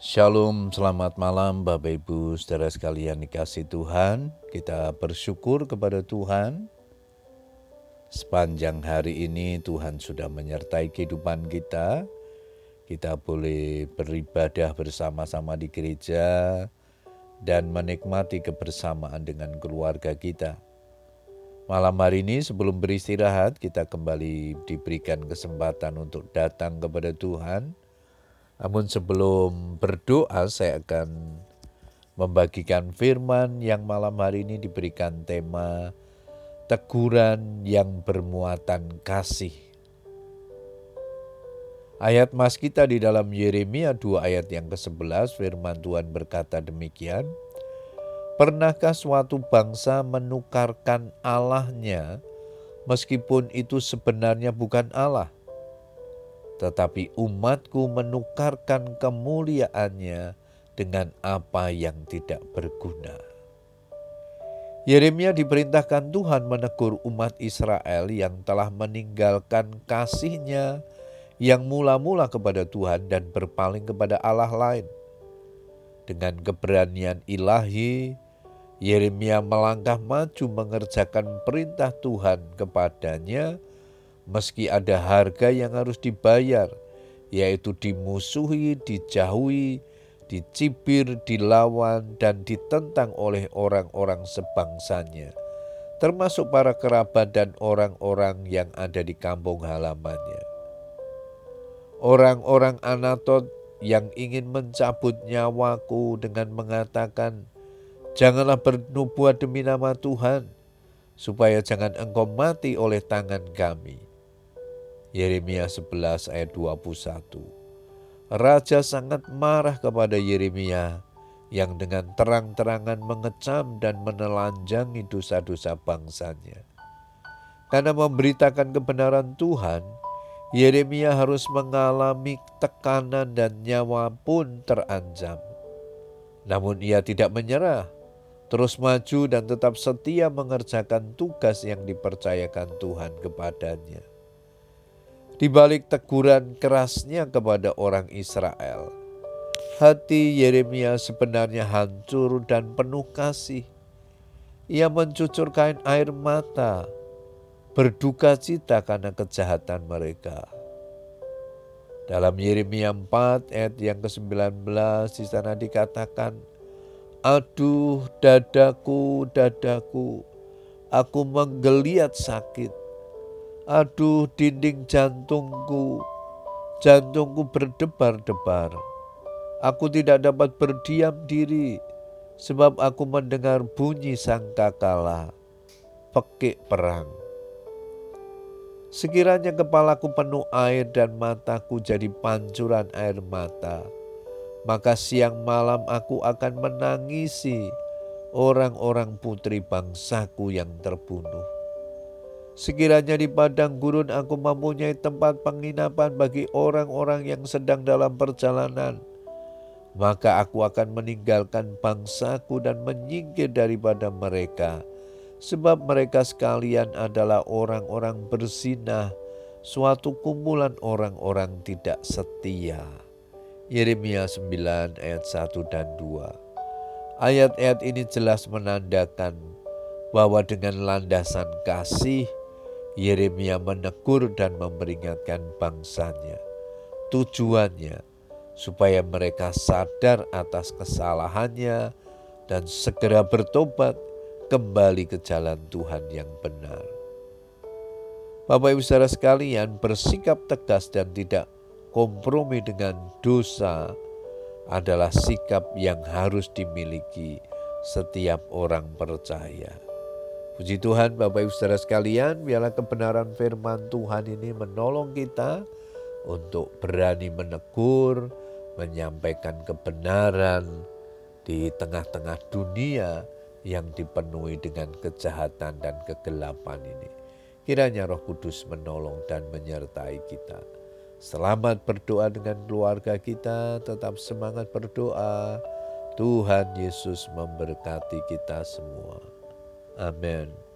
Shalom, selamat malam Bapak Ibu saudara sekalian dikasih Tuhan. Kita bersyukur kepada Tuhan. Sepanjang hari ini Tuhan sudah menyertai kehidupan kita. Kita boleh beribadah bersama-sama di gereja dan menikmati kebersamaan dengan keluarga kita. Malam hari ini sebelum beristirahat kita kembali diberikan kesempatan untuk datang kepada Tuhan namun sebelum berdoa saya akan membagikan firman yang malam hari ini diberikan tema teguran yang bermuatan kasih. Ayat mas kita di dalam Yeremia 2 ayat yang ke-11 firman Tuhan berkata demikian. Pernahkah suatu bangsa menukarkan Allahnya meskipun itu sebenarnya bukan Allah? Tetapi umatku menukarkan kemuliaannya dengan apa yang tidak berguna. Yeremia diperintahkan Tuhan menegur umat Israel yang telah meninggalkan kasihnya yang mula-mula kepada Tuhan dan berpaling kepada Allah lain. Dengan keberanian ilahi, Yeremia melangkah maju mengerjakan perintah Tuhan kepadanya meski ada harga yang harus dibayar, yaitu dimusuhi, dijauhi, dicibir, dilawan, dan ditentang oleh orang-orang sebangsanya, termasuk para kerabat dan orang-orang yang ada di kampung halamannya. Orang-orang Anatot yang ingin mencabut nyawaku dengan mengatakan, Janganlah bernubuat demi nama Tuhan, supaya jangan engkau mati oleh tangan kami. Yeremia 11 ayat 21. Raja sangat marah kepada Yeremia yang dengan terang-terangan mengecam dan menelanjangi dosa-dosa bangsanya. Karena memberitakan kebenaran Tuhan, Yeremia harus mengalami tekanan dan nyawa pun terancam. Namun ia tidak menyerah, terus maju dan tetap setia mengerjakan tugas yang dipercayakan Tuhan kepadanya. Di balik teguran kerasnya kepada orang Israel, hati Yeremia sebenarnya hancur dan penuh kasih. Ia mencucur kain air mata, berduka cita karena kejahatan mereka. Dalam Yeremia 4 ayat yang ke-19 di sana dikatakan, Aduh dadaku, dadaku, aku menggeliat sakit Aduh dinding jantungku, jantungku berdebar-debar. Aku tidak dapat berdiam diri sebab aku mendengar bunyi sangkakala, pekik perang. Sekiranya kepalaku penuh air dan mataku jadi pancuran air mata, maka siang malam aku akan menangisi orang-orang putri bangsaku yang terbunuh Sekiranya di padang gurun aku mempunyai tempat penginapan bagi orang-orang yang sedang dalam perjalanan, maka aku akan meninggalkan bangsaku dan menyingkir daripada mereka, sebab mereka sekalian adalah orang-orang bersinah, suatu kumpulan orang-orang tidak setia. Yeremia 9 ayat 1 dan 2. Ayat-ayat ini jelas menandakan bahwa dengan landasan kasih, Yeremia menegur dan memperingatkan bangsanya. Tujuannya supaya mereka sadar atas kesalahannya dan segera bertobat kembali ke jalan Tuhan yang benar. Bapak Ibu saudara sekalian, bersikap tegas dan tidak kompromi dengan dosa adalah sikap yang harus dimiliki setiap orang percaya. Puji Tuhan Bapak Ibu Saudara sekalian, biarlah kebenaran firman Tuhan ini menolong kita untuk berani menegur, menyampaikan kebenaran di tengah-tengah dunia yang dipenuhi dengan kejahatan dan kegelapan ini. Kiranya Roh Kudus menolong dan menyertai kita. Selamat berdoa dengan keluarga kita, tetap semangat berdoa. Tuhan Yesus memberkati kita semua. Amen.